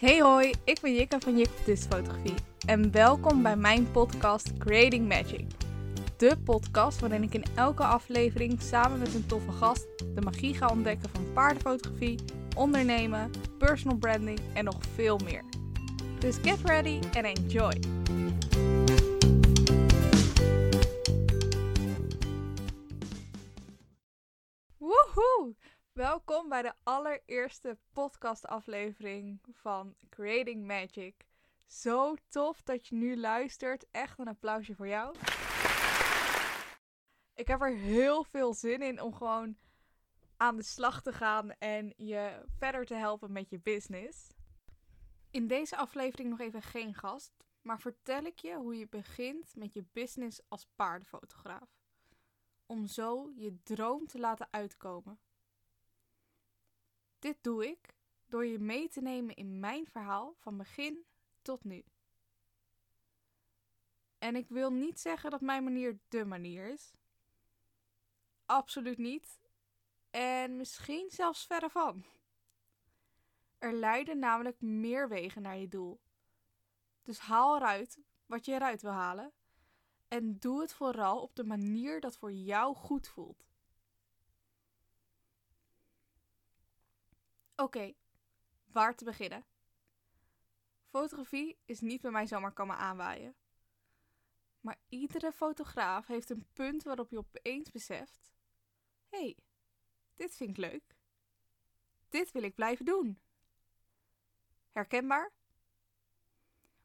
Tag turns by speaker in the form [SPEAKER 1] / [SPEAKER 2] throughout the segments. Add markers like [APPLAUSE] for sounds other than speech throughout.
[SPEAKER 1] Hey hoi, ik ben Jikka van Jik Fotografie en welkom bij mijn podcast Creating Magic. De podcast waarin ik in elke aflevering samen met een toffe gast de magie ga ontdekken van paardenfotografie, ondernemen, personal branding en nog veel meer. Dus get ready and enjoy! Welkom bij de allereerste podcastaflevering van Creating Magic. Zo tof dat je nu luistert. Echt een applausje voor jou. Ik heb er heel veel zin in om gewoon aan de slag te gaan en je verder te helpen met je business. In deze aflevering nog even geen gast, maar vertel ik je hoe je begint met je business als paardenfotograaf. Om zo je droom te laten uitkomen. Dit doe ik door je mee te nemen in mijn verhaal van begin tot nu. En ik wil niet zeggen dat mijn manier de manier is. Absoluut niet. En misschien zelfs verre van. Er leiden namelijk meer wegen naar je doel. Dus haal eruit wat je eruit wil halen. En doe het vooral op de manier dat voor jou goed voelt. Oké, waar te beginnen? Fotografie is niet bij mij zomaar komen aanwaaien. Maar iedere fotograaf heeft een punt waarop je opeens beseft: hé, hey, dit vind ik leuk. Dit wil ik blijven doen. Herkenbaar?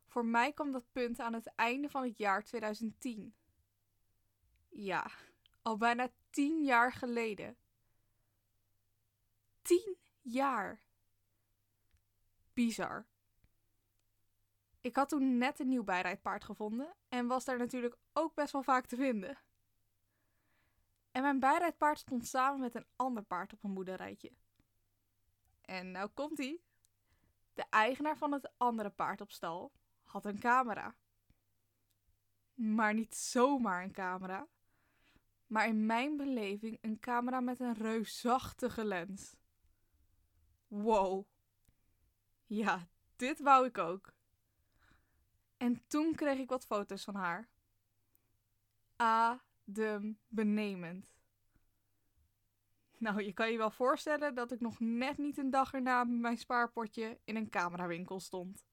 [SPEAKER 1] Voor mij kwam dat punt aan het einde van het jaar 2010. Ja, al bijna tien jaar geleden. Tien jaar. Bizar. Ik had toen net een nieuw bijrijdpaard gevonden en was daar natuurlijk ook best wel vaak te vinden. En mijn bijrijdpaard stond samen met een ander paard op een boerderijtje. En nou komt ie. De eigenaar van het andere paard op stal had een camera. Maar niet zomaar een camera, maar in mijn beleving een camera met een reusachtige lens. Wow. Ja, dit wou ik ook. En toen kreeg ik wat foto's van haar. Adembenemend. Nou, je kan je wel voorstellen dat ik nog net niet een dag erna met mijn spaarpotje in een camerawinkel stond.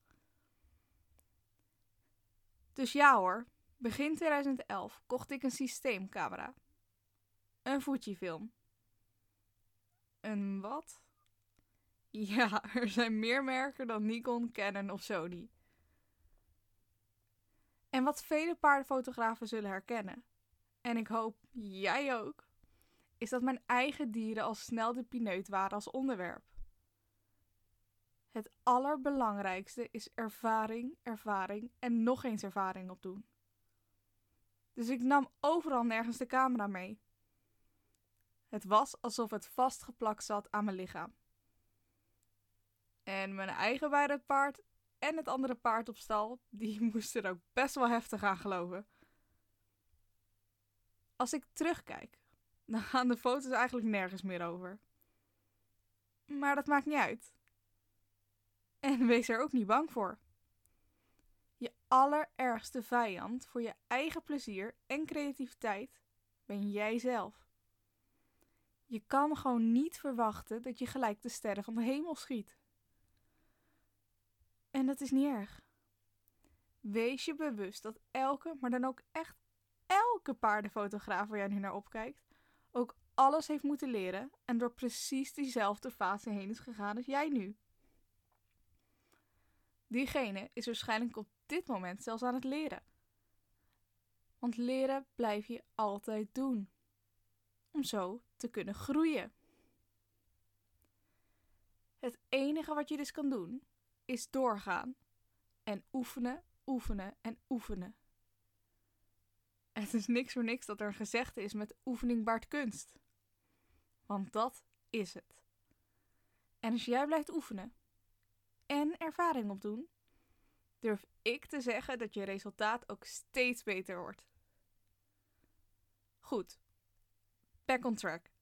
[SPEAKER 1] Dus ja hoor, begin 2011 kocht ik een systeemcamera. Een Fujifilm. Een wat? Ja, [LAUGHS] er zijn meer merken dan Nikon, Canon of Sony. En wat vele paardenfotografen zullen herkennen, en ik hoop jij ook, is dat mijn eigen dieren al snel de pineut waren als onderwerp. Het allerbelangrijkste is ervaring, ervaring en nog eens ervaring opdoen. Dus ik nam overal nergens de camera mee. Het was alsof het vastgeplakt zat aan mijn lichaam. En mijn eigen paard en het andere paard op stal, die [LAUGHS] moesten er ook best wel heftig aan geloven. Als ik terugkijk, dan gaan de foto's eigenlijk nergens meer over. Maar dat maakt niet uit. En wees er ook niet bang voor. Je allerergste vijand voor je eigen plezier en creativiteit ben jij zelf. Je kan gewoon niet verwachten dat je gelijk de sterren van de hemel schiet. En dat is niet erg. Wees je bewust dat elke, maar dan ook echt elke paardenfotograaf waar jij nu naar opkijkt, ook alles heeft moeten leren en door precies diezelfde fase heen is gegaan als jij nu. Diegene is waarschijnlijk op dit moment zelfs aan het leren. Want leren blijf je altijd doen. Om zo te kunnen groeien. Het enige wat je dus kan doen, is doorgaan. En oefenen, oefenen en oefenen. Het is niks voor niks dat er een gezegde is met oefening baart kunst. Want dat is het. En als jij blijft oefenen en ervaring opdoen, durf ik te zeggen dat je resultaat ook steeds beter wordt. Goed, back on track.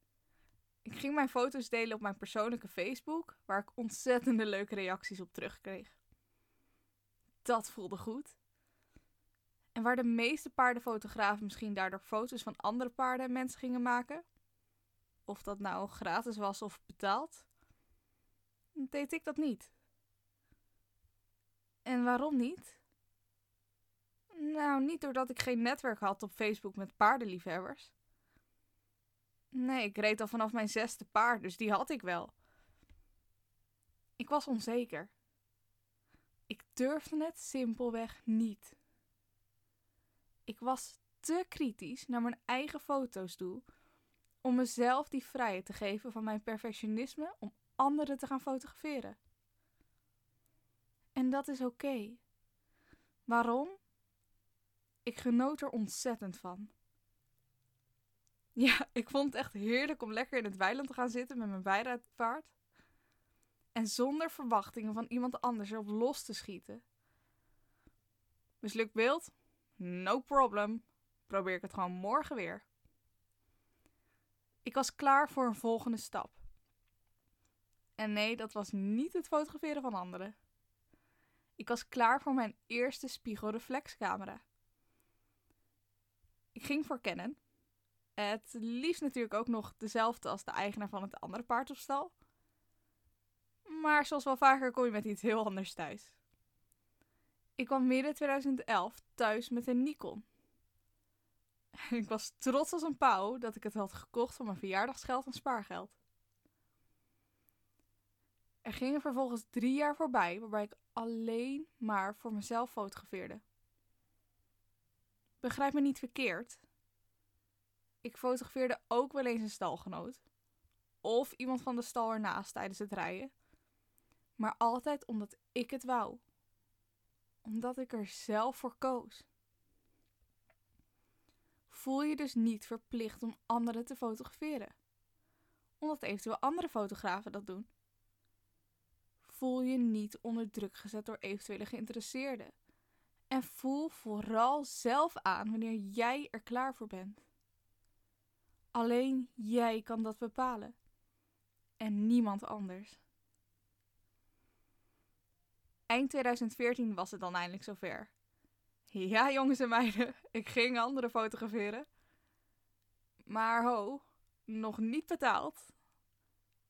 [SPEAKER 1] Ik ging mijn foto's delen op mijn persoonlijke Facebook, waar ik ontzettende leuke reacties op terugkreeg. Dat voelde goed. En waar de meeste paardenfotografen misschien daardoor foto's van andere paarden en mensen gingen maken, of dat nou gratis was of betaald, deed ik dat niet. En waarom niet? Nou, niet doordat ik geen netwerk had op Facebook met paardenliefhebbers. Nee, ik reed al vanaf mijn zesde paard, dus die had ik wel. Ik was onzeker. Ik durfde het simpelweg niet. Ik was te kritisch naar mijn eigen foto's toe om mezelf die vrijheid te geven van mijn perfectionisme om anderen te gaan fotograferen. En dat is oké. Waarom? Ik genoot er ontzettend van. [LAUGHS] Ja, ik vond het echt heerlijk om lekker in het weiland te gaan zitten met mijn bijrijdpaard. En zonder verwachtingen van iemand anders erop los te schieten. Mislukt beeld? No problem. Probeer ik het gewoon morgen weer. Ik was klaar voor een volgende stap. En nee, dat was niet het fotograferen van anderen. Ik was klaar voor mijn eerste spiegelreflexcamera. Ik ging voor Canon. Het liefst natuurlijk ook nog dezelfde als de eigenaar van het andere paard op stal. Maar zoals wel vaker kom je met iets heel anders thuis. Ik kwam midden 2011 thuis met een Nikon. [LAUGHS] ik was trots als een pauw dat ik het had gekocht van mijn verjaardagsgeld en spaargeld. Er gingen vervolgens drie jaar voorbij waarbij ik alleen maar voor mezelf fotografeerde. Begrijp me niet verkeerd. Ik fotografeerde ook wel eens een stalgenoot. Of iemand van de stal ernaast tijdens het rijden. Maar altijd omdat ik het wou. Omdat ik er zelf voor koos. Voel je dus niet verplicht om anderen te fotograferen. Omdat eventueel andere fotografen dat doen. Voel je niet onder druk gezet door eventuele geïnteresseerden. En voel vooral zelf aan wanneer jij er klaar voor bent. Alleen jij kan dat bepalen. En niemand anders. Eind 2014 was het dan eindelijk zover. Ja, jongens en meiden, [LAUGHS] ik ging anderen fotograferen. Maar ho, nog niet betaald.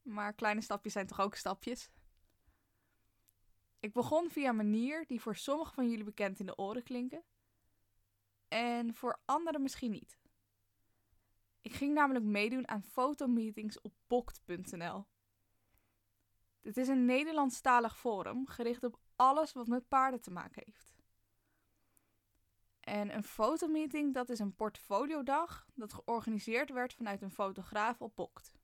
[SPEAKER 1] Maar kleine stapjes zijn toch ook stapjes? Ik begon via een manier die voor sommigen van jullie bekend in de oren klinken. En voor anderen misschien niet. Ik ging namelijk meedoen aan fotomeetings op bokt.nl. Dit is een Nederlandstalig forum gericht op alles wat met paarden te maken heeft. En een fotomeeting, dat is een portfoliodag dat georganiseerd werd vanuit een fotograaf op Bokt.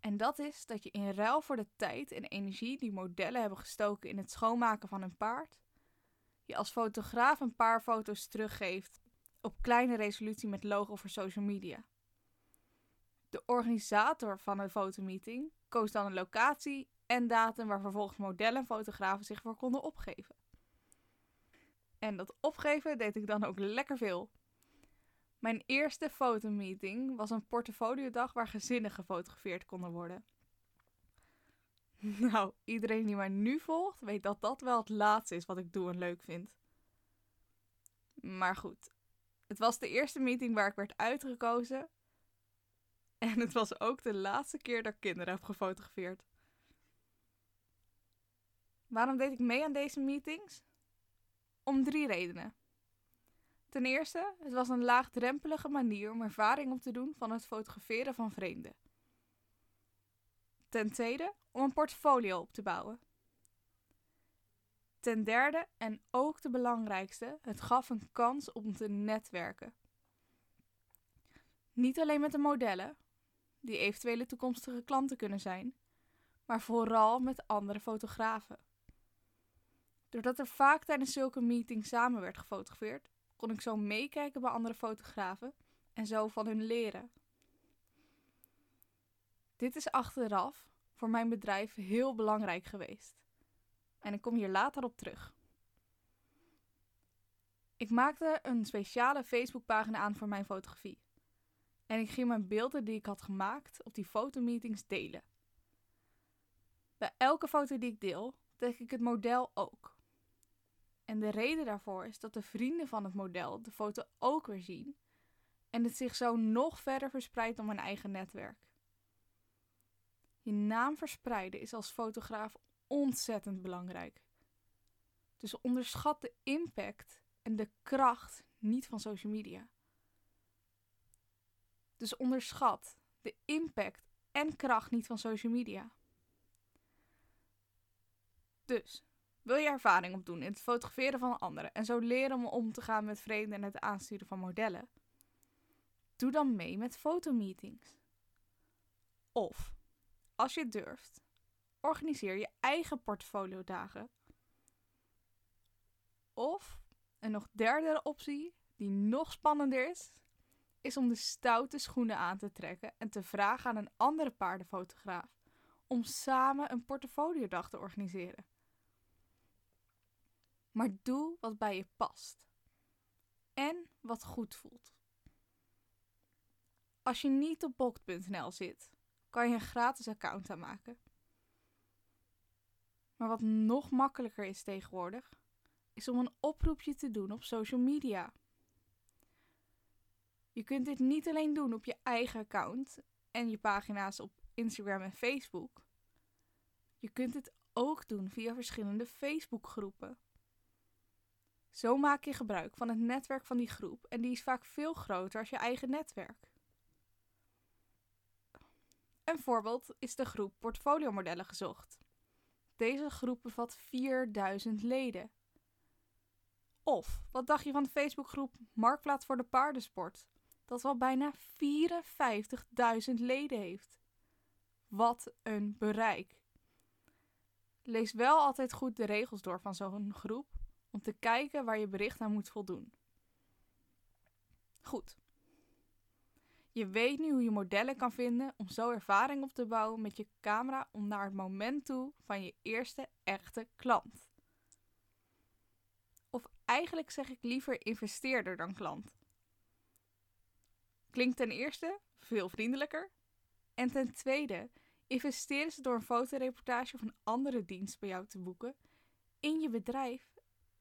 [SPEAKER 1] En dat is dat je in ruil voor de tijd en energie die modellen hebben gestoken in het schoonmaken van een paard, je als fotograaf een paar foto's teruggeeft op kleine resolutie met logo voor social media. De organisator van een fotomeeting koos dan een locatie en datum waar vervolgens modellen en fotografen zich voor konden opgeven. En dat opgeven deed ik dan ook lekker veel. Mijn eerste fotomeeting was een portfoliodag waar gezinnen gefotografeerd konden worden. [LAUGHS] Nou, iedereen die mij nu volgt, weet dat dat wel het laatste is wat ik doe en leuk vind. Maar goed, het was de eerste meeting waar ik werd uitgekozen. En het was ook de laatste keer dat ik kinderen heb gefotografeerd. Waarom deed ik mee aan deze meetings? Om drie redenen. Ten eerste, het was een laagdrempelige manier om ervaring op te doen van het fotograferen van vreemden. Ten tweede, om een portfolio op te bouwen. Ten derde, en ook de belangrijkste, het gaf een kans om te netwerken. Niet alleen met de modellen, die eventuele toekomstige klanten kunnen zijn, maar vooral met andere fotografen. Doordat er vaak tijdens zulke meetings samen werd gefotografeerd, kon ik zo meekijken bij andere fotografen en zo van hun leren. Dit is achteraf voor mijn bedrijf heel belangrijk geweest. En ik kom hier later op terug. Ik maakte een speciale Facebookpagina aan voor mijn fotografie. En ik ging mijn beelden die ik had gemaakt op die fotomeetings delen. Bij elke foto die ik deel, tag ik het model ook. En de reden daarvoor is dat de vrienden van het model de foto ook weer zien en het zich zo nog verder verspreidt op mijn eigen netwerk. Je naam verspreiden is als fotograaf ontzettend belangrijk. Dus onderschat de impact en de kracht niet van social media. Dus onderschat de impact en kracht niet van social media. Dus, wil je ervaring opdoen in het fotograferen van anderen en zo leren om om te gaan met vreemden en het aansturen van modellen? Doe dan mee met fotomeetings. Of, als je durft, organiseer je eigen portfoliodagen. Of, een nog derde optie, die nog spannender is, is om de stoute schoenen aan te trekken en te vragen aan een andere paardenfotograaf om samen een portfoliodag te organiseren. Maar doe wat bij je past en wat goed voelt. Als je niet op bokt.nl zit, kan je een gratis account aanmaken. Maar wat nog makkelijker is tegenwoordig, is om een oproepje te doen op social media. Je kunt dit niet alleen doen op je eigen account en je pagina's op Instagram en Facebook. Je kunt het ook doen via verschillende Facebookgroepen. Zo maak je gebruik van het netwerk van die groep en die is vaak veel groter als je eigen netwerk. Een voorbeeld is de groep Portfoliomodellen gezocht. Deze groep bevat 4000 leden. Of wat dacht je van de Facebookgroep Marktplaats voor de Paardensport? Dat wel bijna 54.000 leden heeft. Wat een bereik. Lees wel altijd goed de regels door van zo'n groep om te kijken waar je bericht aan moet voldoen. Goed. Je weet nu hoe je modellen kan vinden om zo ervaring op te bouwen met je camera om naar het moment toe van je eerste echte klant. Of eigenlijk zeg ik liever investeerder dan klant. Klinkt ten eerste veel vriendelijker. En ten tweede investeren ze door een fotoreportage of een andere dienst bij jou te boeken in je bedrijf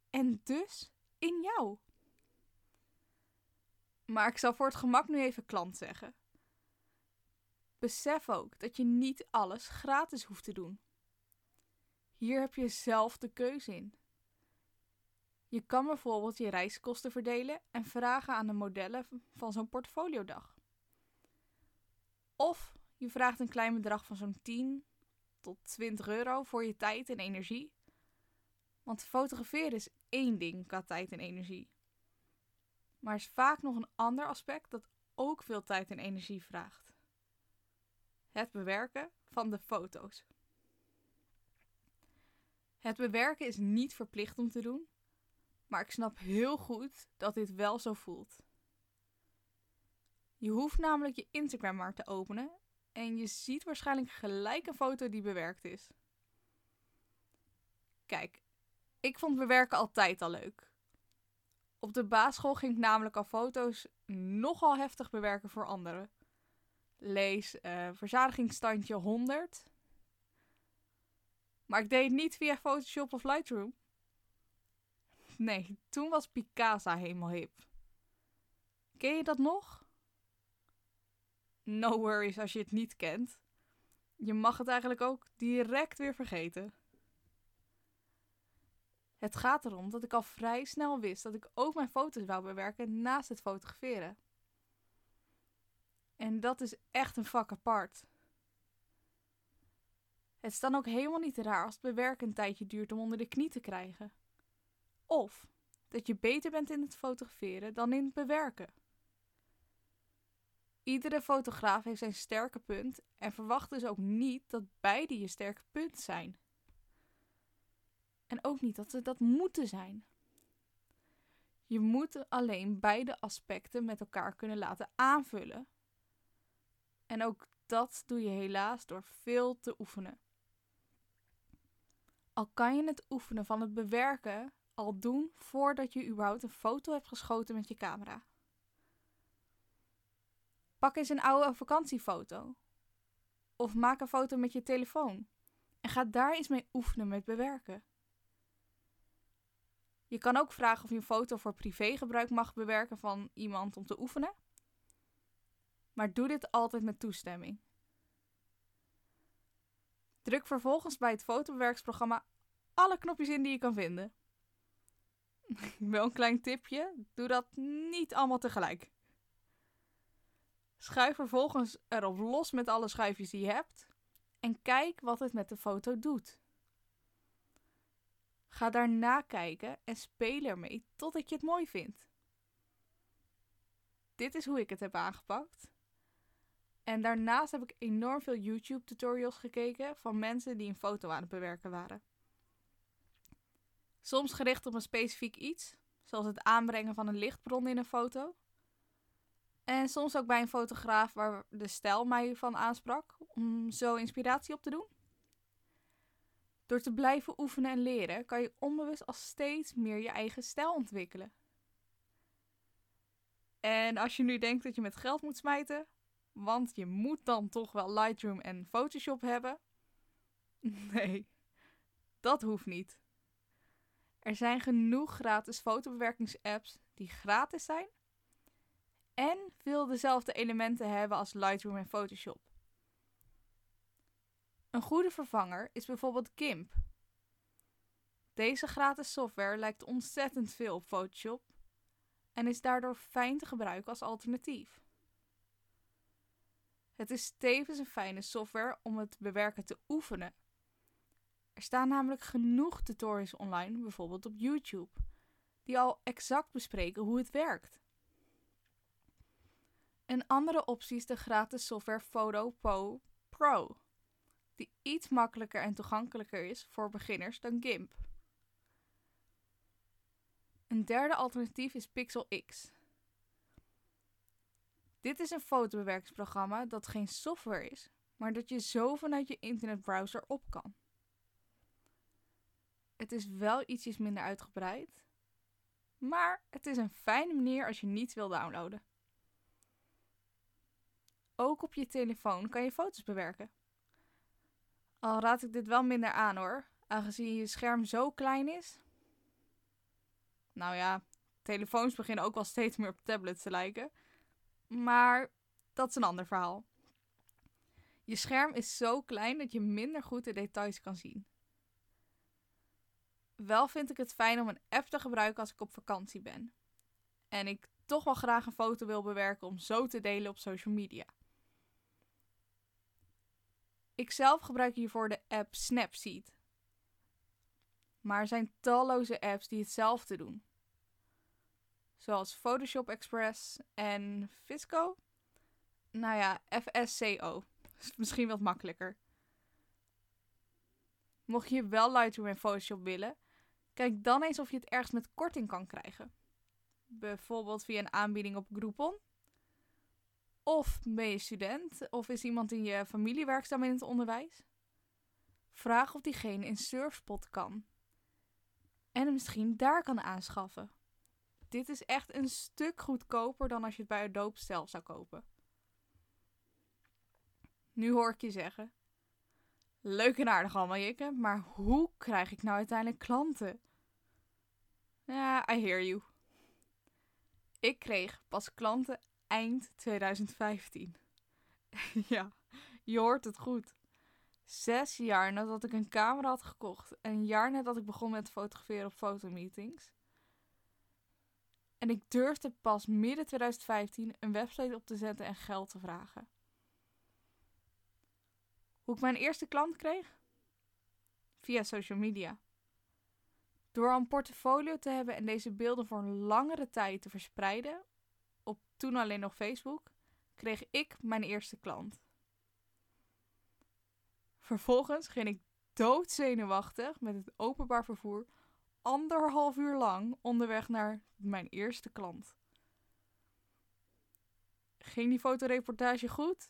[SPEAKER 1] en dus in jou. Maar ik zal voor het gemak nu even klant zeggen. Besef ook dat je niet alles gratis hoeft te doen. Hier heb je zelf de keuze in. Je kan bijvoorbeeld je reiskosten verdelen en vragen aan de modellen van zo'n portfoliodag. Of je vraagt een klein bedrag van zo'n 10 tot 20 euro voor je tijd en energie. Want fotograferen is één ding qua tijd en energie. Maar is vaak nog een ander aspect dat ook veel tijd en energie vraagt. Het bewerken van de foto's. Het bewerken is niet verplicht om te doen, maar ik snap heel goed dat dit wel zo voelt. Je hoeft namelijk je Instagram maar te openen en je ziet waarschijnlijk gelijk een foto die bewerkt is. Kijk, ik vond bewerken altijd al leuk. Op de basisschool ging ik namelijk al foto's nogal heftig bewerken voor anderen. Lees uh, verzadigingsstandje 100. Maar ik deed het niet via Photoshop of Lightroom. [LAUGHS] Nee, toen was Picasa helemaal hip. Ken je dat nog? No worries als je het niet kent. Je mag het eigenlijk ook direct weer vergeten. Het gaat erom dat ik al vrij snel wist dat ik ook mijn foto's wou bewerken naast het fotograferen. En dat is echt een vak apart. Het is dan ook helemaal niet raar als het bewerken een tijdje duurt om onder de knie te krijgen. Of dat je beter bent in het fotograferen dan in het bewerken. Iedere fotograaf heeft zijn sterke punt en verwacht dus ook niet dat beide je sterke punt zijn. En ook niet dat ze dat moeten zijn. Je moet alleen beide aspecten met elkaar kunnen laten aanvullen. En ook dat doe je helaas door veel te oefenen. Al kan je het oefenen van het bewerken al doen voordat je überhaupt een foto hebt geschoten met je camera. Pak eens een oude vakantiefoto. Of maak een foto met je telefoon. En ga daar eens mee oefenen met bewerken. Je kan ook vragen of je een foto voor privégebruik mag bewerken van iemand om te oefenen. Maar doe dit altijd met toestemming. Druk vervolgens bij het fotobewerksprogramma alle knopjes in die je kan vinden. [LAUGHS] Wel een klein tipje: doe dat niet allemaal tegelijk. Schuif vervolgens erop los met alle schuifjes die je hebt en kijk wat het met de foto doet. Ga daarna kijken en speel ermee totdat je het mooi vindt. Dit is hoe ik het heb aangepakt. En daarnaast heb ik enorm veel YouTube tutorials gekeken van mensen die een foto aan het bewerken waren. Soms gericht op een specifiek iets, zoals het aanbrengen van een lichtbron in een foto. En soms ook bij een fotograaf waar de stijl mij van aansprak, om zo inspiratie op te doen. Door te blijven oefenen en leren kan je onbewust al steeds meer je eigen stijl ontwikkelen. En als je nu denkt dat je met geld moet smijten, want je moet dan toch wel Lightroom en Photoshop hebben. [LAUGHS] Nee, dat hoeft niet. Er zijn genoeg gratis fotobewerkingsapps die gratis zijn en veel dezelfde elementen hebben als Lightroom en Photoshop. Een goede vervanger is bijvoorbeeld GIMP. Deze gratis software lijkt ontzettend veel op Photoshop en is daardoor fijn te gebruiken als alternatief. Het is tevens een fijne software om het bewerken te oefenen. Er staan namelijk genoeg tutorials online, bijvoorbeeld op YouTube, die al exact bespreken hoe het werkt. Een andere optie is de gratis software Photo Pro, die iets makkelijker en toegankelijker is voor beginners dan GIMP. Een derde alternatief is Pixel X. Dit is een fotobewerkingsprogramma dat geen software is, maar dat je zo vanuit je internetbrowser op kan. Het is wel ietsjes minder uitgebreid, maar het is een fijne manier als je niets wil downloaden. Ook op je telefoon kan je foto's bewerken. Al raad ik dit wel minder aan hoor, aangezien je scherm zo klein is. Nou ja, telefoons beginnen ook wel steeds meer op tablets te lijken. Maar dat is een ander verhaal. Je scherm is zo klein dat je minder goed de details kan zien. Wel vind ik het fijn om een app te gebruiken als ik op vakantie ben. En ik toch wel graag een foto wil bewerken om zo te delen op social media. Ik zelf gebruik hiervoor de app Snapseed. Maar er zijn talloze apps die hetzelfde doen. Zoals Photoshop Express en Fisco. Nou ja, FSCO. Is misschien wat makkelijker. Mocht je wel Lightroom en Photoshop willen, kijk dan eens of je het ergens met korting kan krijgen. Bijvoorbeeld via een aanbieding op Groupon. Of ben je student of is iemand in je familie werkzaam in het onderwijs? Vraag of diegene in Surfspot kan. En hem misschien daar kan aanschaffen. Dit is echt een stuk goedkoper dan als je het bij Adobe zelf zou kopen. Nu hoor ik je zeggen. Leuk en aardig allemaal, Jikke, maar hoe krijg ik nou uiteindelijk klanten? Ja, I hear you. Ik kreeg pas klanten eind 2015. [LAUGHS] ja, je hoort het goed. Zes jaar nadat ik een camera had gekocht en een jaar nadat ik begon met fotograferen op fotomeetings. En ik durfde pas midden 2015 een website op te zetten en geld te vragen. Hoe ik mijn eerste klant kreeg? Via social media. Door een portfolio te hebben en deze beelden voor een langere tijd te verspreiden, toen alleen nog Facebook, kreeg ik mijn eerste klant. Vervolgens ging ik doodzenuwachtig met het openbaar vervoer anderhalf uur lang onderweg naar mijn eerste klant. Ging die fotoreportage goed?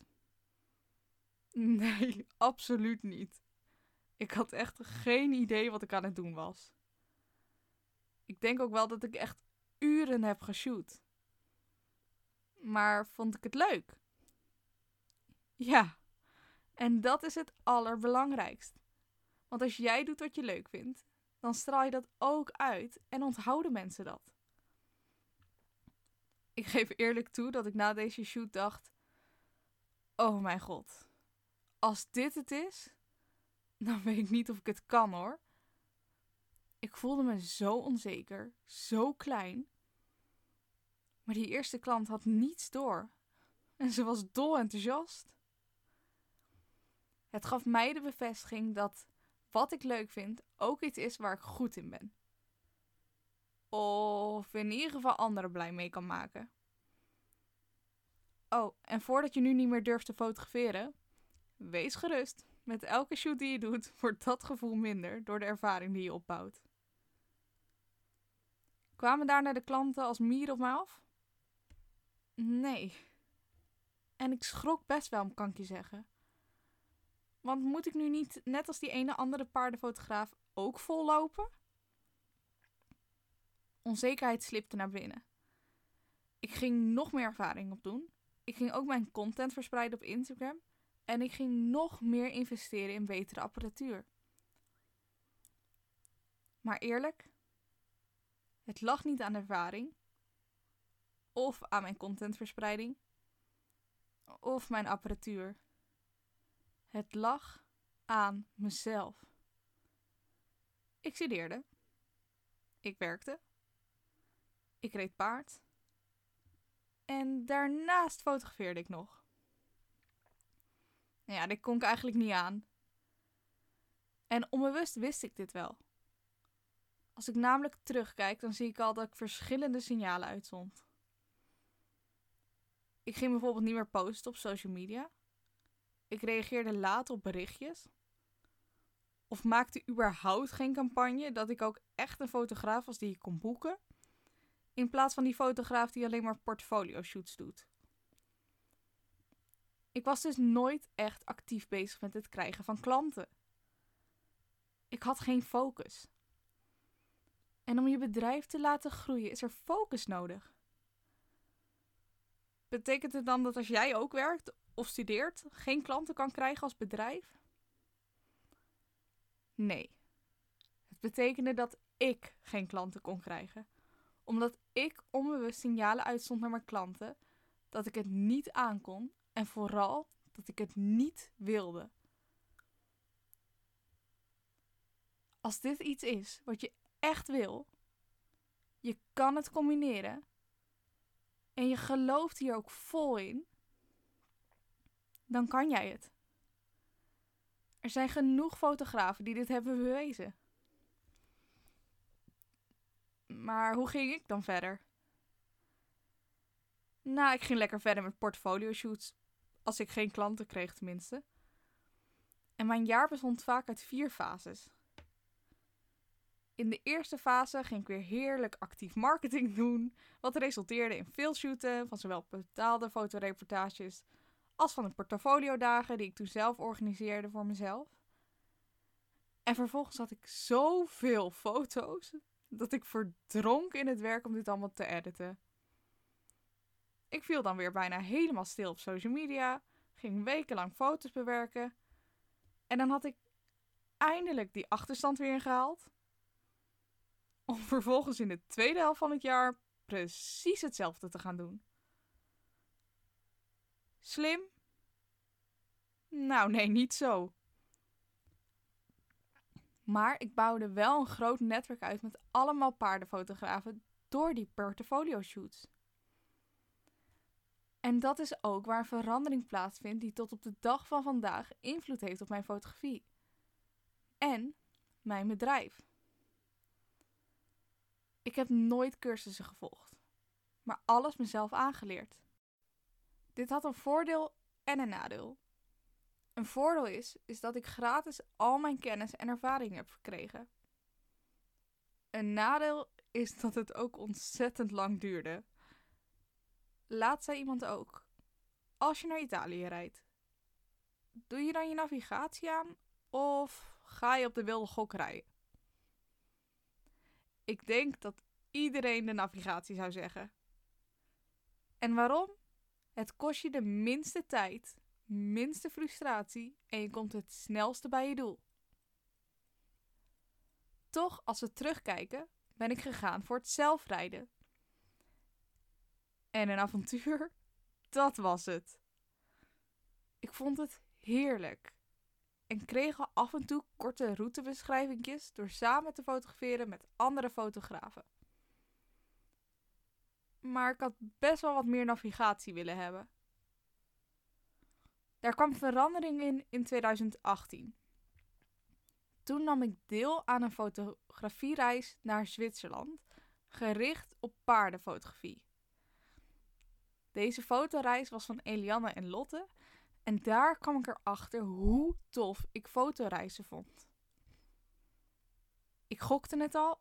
[SPEAKER 1] Nee, [LAUGHS] absoluut niet. Ik had echt geen idee wat ik aan het doen was. Ik denk ook wel dat ik echt uren heb geshoot. Maar vond ik het leuk? Ja, en dat is het allerbelangrijkst. Want als jij doet wat je leuk vindt, dan straal je dat ook uit en onthouden mensen dat. Ik geef eerlijk toe dat ik na deze shoot dacht: Oh mijn god, als dit het is, dan weet ik niet of ik het kan hoor. Ik voelde me zo onzeker, zo klein. Maar die eerste klant had niets door. En ze was dol enthousiast. Het gaf mij de bevestiging dat wat ik leuk vind ook iets is waar ik goed in ben. Of in ieder geval anderen blij mee kan maken. Oh, en voordat je nu niet meer durft te fotograferen, wees gerust. Met elke shoot die je doet, [LAUGHS] wordt dat gevoel minder door de ervaring die je opbouwt. Kwamen daarna de klanten als mieren op mij af? Nee. En ik schrok best wel, kan ik je zeggen. Want moet ik nu niet, net als die ene andere paardenfotograaf, ook vollopen? Onzekerheid slipte naar binnen. Ik ging nog meer ervaring opdoen. Ik ging ook mijn content verspreiden op Instagram. En ik ging nog meer investeren in betere apparatuur. Maar eerlijk, het lag niet aan ervaring, of aan mijn contentverspreiding, of mijn apparatuur. Het lag aan mezelf. Ik studeerde. Ik werkte. Ik reed paard. En daarnaast fotografeerde ik nog. Ja, dit kon ik eigenlijk niet aan. En onbewust wist ik dit wel. Als ik namelijk terugkijk, dan zie ik al dat ik verschillende signalen uitzond. Ik ging bijvoorbeeld niet meer posten op social media. Ik reageerde laat op berichtjes. Of maakte überhaupt geen campagne dat ik ook echt een fotograaf was die ik kon boeken. In plaats van die fotograaf die alleen maar portfolio shoots doet. Ik was dus nooit echt actief bezig met het krijgen van klanten. Ik had geen focus. En om je bedrijf te laten groeien is er focus nodig. Betekent het dan dat als jij ook werkt of studeert, geen klanten kan krijgen als bedrijf? Nee. Het betekende dat ik geen klanten kon krijgen, omdat ik onbewust signalen uitstond naar mijn klanten dat ik het niet aankon en vooral dat ik het niet wilde. Als dit iets is wat je echt wil, je kan het combineren en je gelooft hier ook vol in, dan kan jij het. Er zijn genoeg fotografen die dit hebben bewezen. Maar hoe ging ik dan verder? Nou, ik ging lekker verder met portfolio shoots. Als ik geen klanten kreeg, tenminste. En mijn jaar bestond vaak uit vier fases. In de eerste fase ging ik weer heerlijk actief marketing [LAUGHS] doen, wat resulteerde in veel shooten van zowel betaalde fotoreportages als van de portfoliodagen die ik toen zelf organiseerde voor mezelf. En vervolgens had ik zoveel foto's dat ik verdronk in het werk om dit allemaal te editen. Ik viel dan weer bijna helemaal stil op social media, ging wekenlang foto's bewerken en dan had ik eindelijk die achterstand weer ingehaald. Om vervolgens in de tweede helft van het jaar precies hetzelfde te gaan doen. Slim? Nou, nee, niet zo. Maar ik bouwde wel een groot netwerk uit met allemaal paardenfotografen door die portfolio shoots. En dat is ook waar verandering plaatsvindt die tot op de dag van vandaag invloed heeft op mijn fotografie. En mijn bedrijf. Ik heb nooit cursussen gevolgd, maar alles mezelf aangeleerd. Dit had een voordeel en een nadeel. Een voordeel is, is dat ik gratis al mijn kennis en ervaring heb verkregen. Een nadeel is dat het ook ontzettend lang duurde. Laat zei iemand ook. Als je naar Italië rijdt, doe je dan je navigatie aan of ga je op de wilde gok rijden? Ik denk dat iedereen de navigatie zou zeggen. En waarom? Het kost je de minste tijd, minste frustratie en je komt het snelste bij je doel. Toch, als we terugkijken, ben ik gegaan voor het zelfrijden. En een avontuur, [LAUGHS] dat was het. Ik vond het heerlijk en kreeg al af en toe korte routebeschrijvingjes door samen te fotograferen met andere fotografen. Maar ik had best wel wat meer navigatie willen hebben. Daar kwam verandering in in 2018. Toen nam ik deel aan een fotografiereis naar Zwitserland, gericht op paardenfotografie. Deze fotoreis was van Elianne en Lotte en daar kwam ik erachter hoe tof ik fotoreizen vond. Ik gokte het al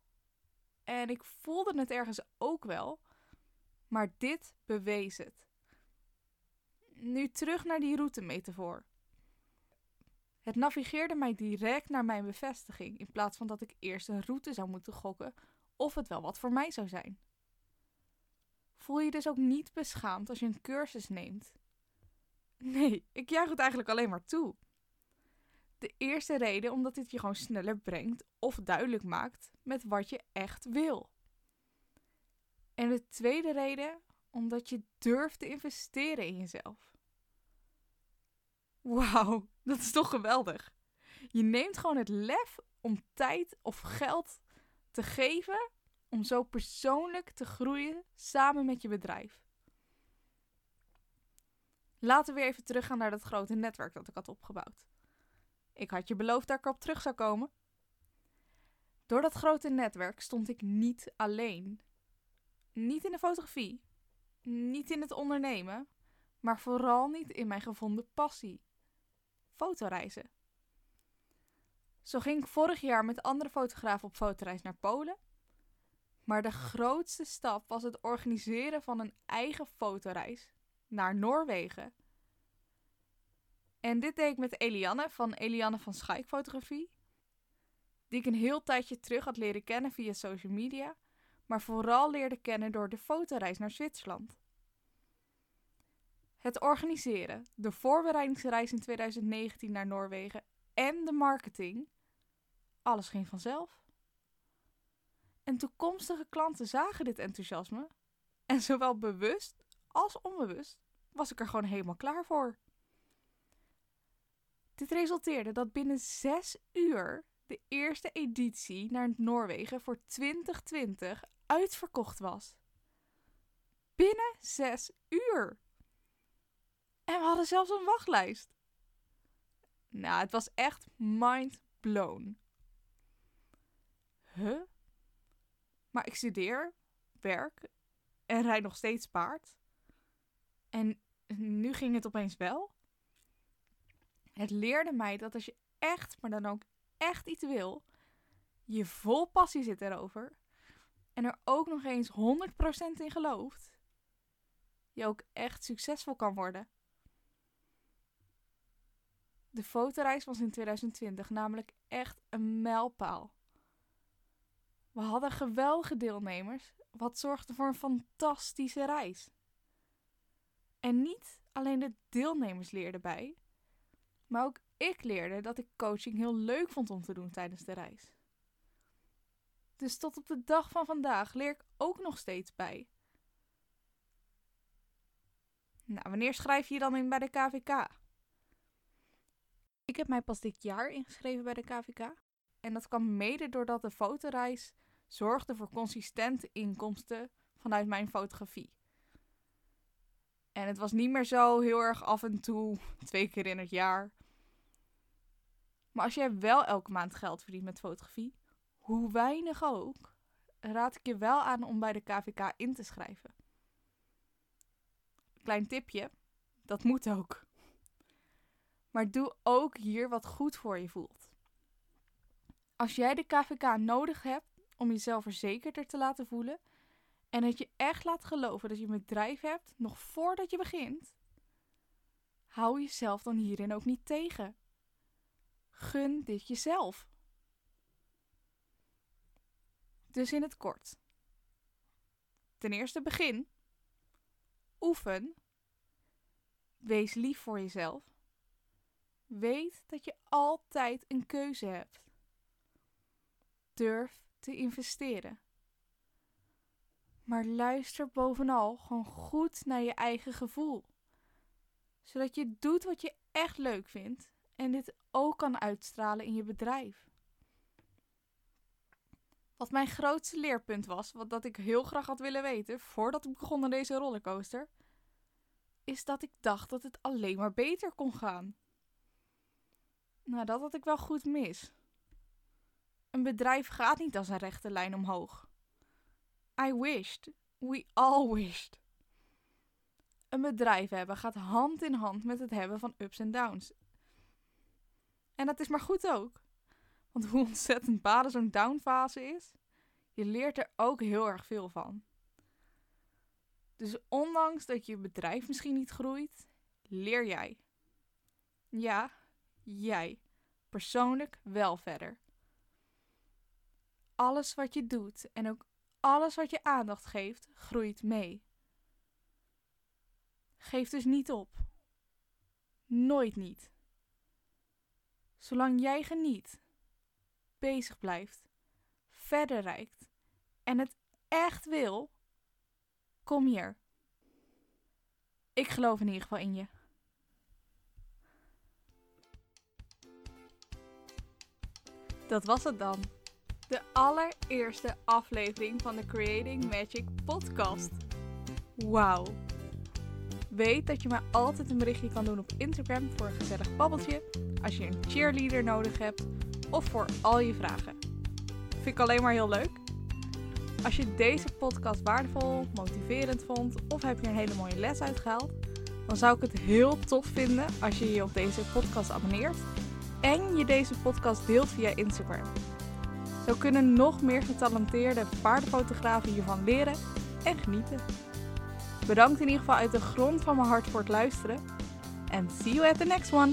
[SPEAKER 1] en ik voelde het ergens ook wel, maar dit bewees het. Nu terug naar die routemetafoor. Het navigeerde mij direct naar mijn bevestiging in plaats van dat ik eerst een route zou moeten gokken of het wel wat voor mij zou zijn. Voel je dus ook niet beschaamd als je een cursus neemt Nee, ik juich het eigenlijk alleen maar toe. De eerste reden omdat dit je gewoon sneller brengt of duidelijk maakt met wat je echt wil. En de tweede reden omdat je durft te investeren in jezelf. Wauw, dat is toch geweldig. Je neemt gewoon het lef om tijd of geld te geven om zo persoonlijk te groeien samen met je bedrijf. Laten we weer even teruggaan naar dat grote netwerk dat ik had opgebouwd. Ik had je beloofd dat ik erop terug zou komen. Door dat grote netwerk stond ik niet alleen. Niet in de fotografie, niet in het ondernemen, maar vooral niet in mijn gevonden passie: fotoreizen. Zo ging ik vorig jaar met andere fotografen op fotoreis naar Polen. Maar de grootste stap was het organiseren van een eigen fotoreis naar Noorwegen. En dit deed ik met Elianne van Elianne van Schaik Fotografie. Die ik een heel tijdje terug had leren kennen via social media, maar vooral leerde kennen door de fotoreis naar Zwitserland. Het organiseren, de voorbereidingsreis in 2019 naar Noorwegen en de marketing, alles ging vanzelf. En toekomstige klanten zagen dit enthousiasme en zowel bewust als onbewust was ik er gewoon helemaal klaar voor. Dit resulteerde dat binnen zes uur de eerste editie naar Noorwegen voor 2020 uitverkocht was. Binnen zes uur! En we hadden zelfs een wachtlijst. Nou, het was echt mind blown. Huh? Maar ik studeer, werk en rijd nog steeds paard. En nu ging het opeens wel. Het leerde mij dat als je echt, maar dan ook echt iets wil, je vol passie zit erover en er ook nog eens 100% in gelooft, je ook echt succesvol kan worden. De fotoreis was in 2020 namelijk echt een mijlpaal. We hadden geweldige deelnemers, wat zorgde voor een fantastische reis. En niet alleen de deelnemers leerden bij, maar ook ik leerde dat ik coaching heel leuk vond om te doen tijdens de reis. Dus tot op de dag van vandaag leer ik ook nog steeds bij. Nou, wanneer schrijf je je dan in bij de KVK? Ik heb mij pas dit jaar ingeschreven bij de KVK. En dat kwam mede doordat de fotoreis zorgde voor consistente inkomsten vanuit mijn fotografie. En het was niet meer zo heel erg af en toe, [LAUGHS] twee keer in het jaar. Maar als jij wel elke maand geld verdient met fotografie, hoe weinig ook, raad ik je wel aan om bij de KVK in te schrijven. Klein tipje, dat moet ook. Maar doe ook hier wat goed voor je voelt. Als jij de KVK nodig hebt om jezelf verzekerder te laten voelen en dat je echt laat geloven dat je een bedrijf hebt nog voordat je begint, hou jezelf dan hierin ook niet tegen. Gun dit jezelf. Dus in het kort. Ten eerste begin. Oefen. Wees lief voor jezelf. weet dat je altijd een keuze hebt. Durf te investeren. Maar luister bovenal gewoon goed naar je eigen gevoel. Zodat je doet wat je echt leuk vindt en dit ook kan uitstralen in je bedrijf. Wat mijn grootste leerpunt was, wat dat ik heel graag had willen weten voordat ik begon aan deze rollercoaster, is dat ik dacht dat het alleen maar beter kon gaan. Nou, dat had ik wel goed mis. Een bedrijf gaat niet als een rechte lijn omhoog. I wished. We all wished. Een bedrijf hebben gaat hand in hand met het hebben van ups en downs. En dat is maar goed ook. Want hoe ontzettend baden zo'n downfase is, je leert er ook heel erg veel van. Dus ondanks dat je bedrijf misschien niet groeit, leer jij. Ja, jij. Persoonlijk wel verder. Alles wat je doet en ook alles wat je aandacht geeft, groeit mee. Geef dus niet op. Nooit niet. Zolang jij geniet, bezig blijft, verder reikt en het echt wil, kom hier. Ik geloof in ieder geval in je. Dat was het dan. De allereerste aflevering van de Creating Magic podcast. Wauw. Weet dat je mij altijd een berichtje kan doen op Instagram voor een gezellig babbeltje, als je een cheerleader nodig hebt of voor al je vragen. Vind ik alleen maar heel leuk. Als je deze podcast waardevol, motiverend vond of heb je een hele mooie les uitgehaald, dan zou ik het heel tof vinden als je je op deze podcast abonneert en je deze podcast deelt via Instagram. Zo kunnen nog meer getalenteerde paardenfotografen hiervan leren en genieten. Bedankt in ieder geval uit de grond van mijn hart voor het luisteren. En see you at the next one!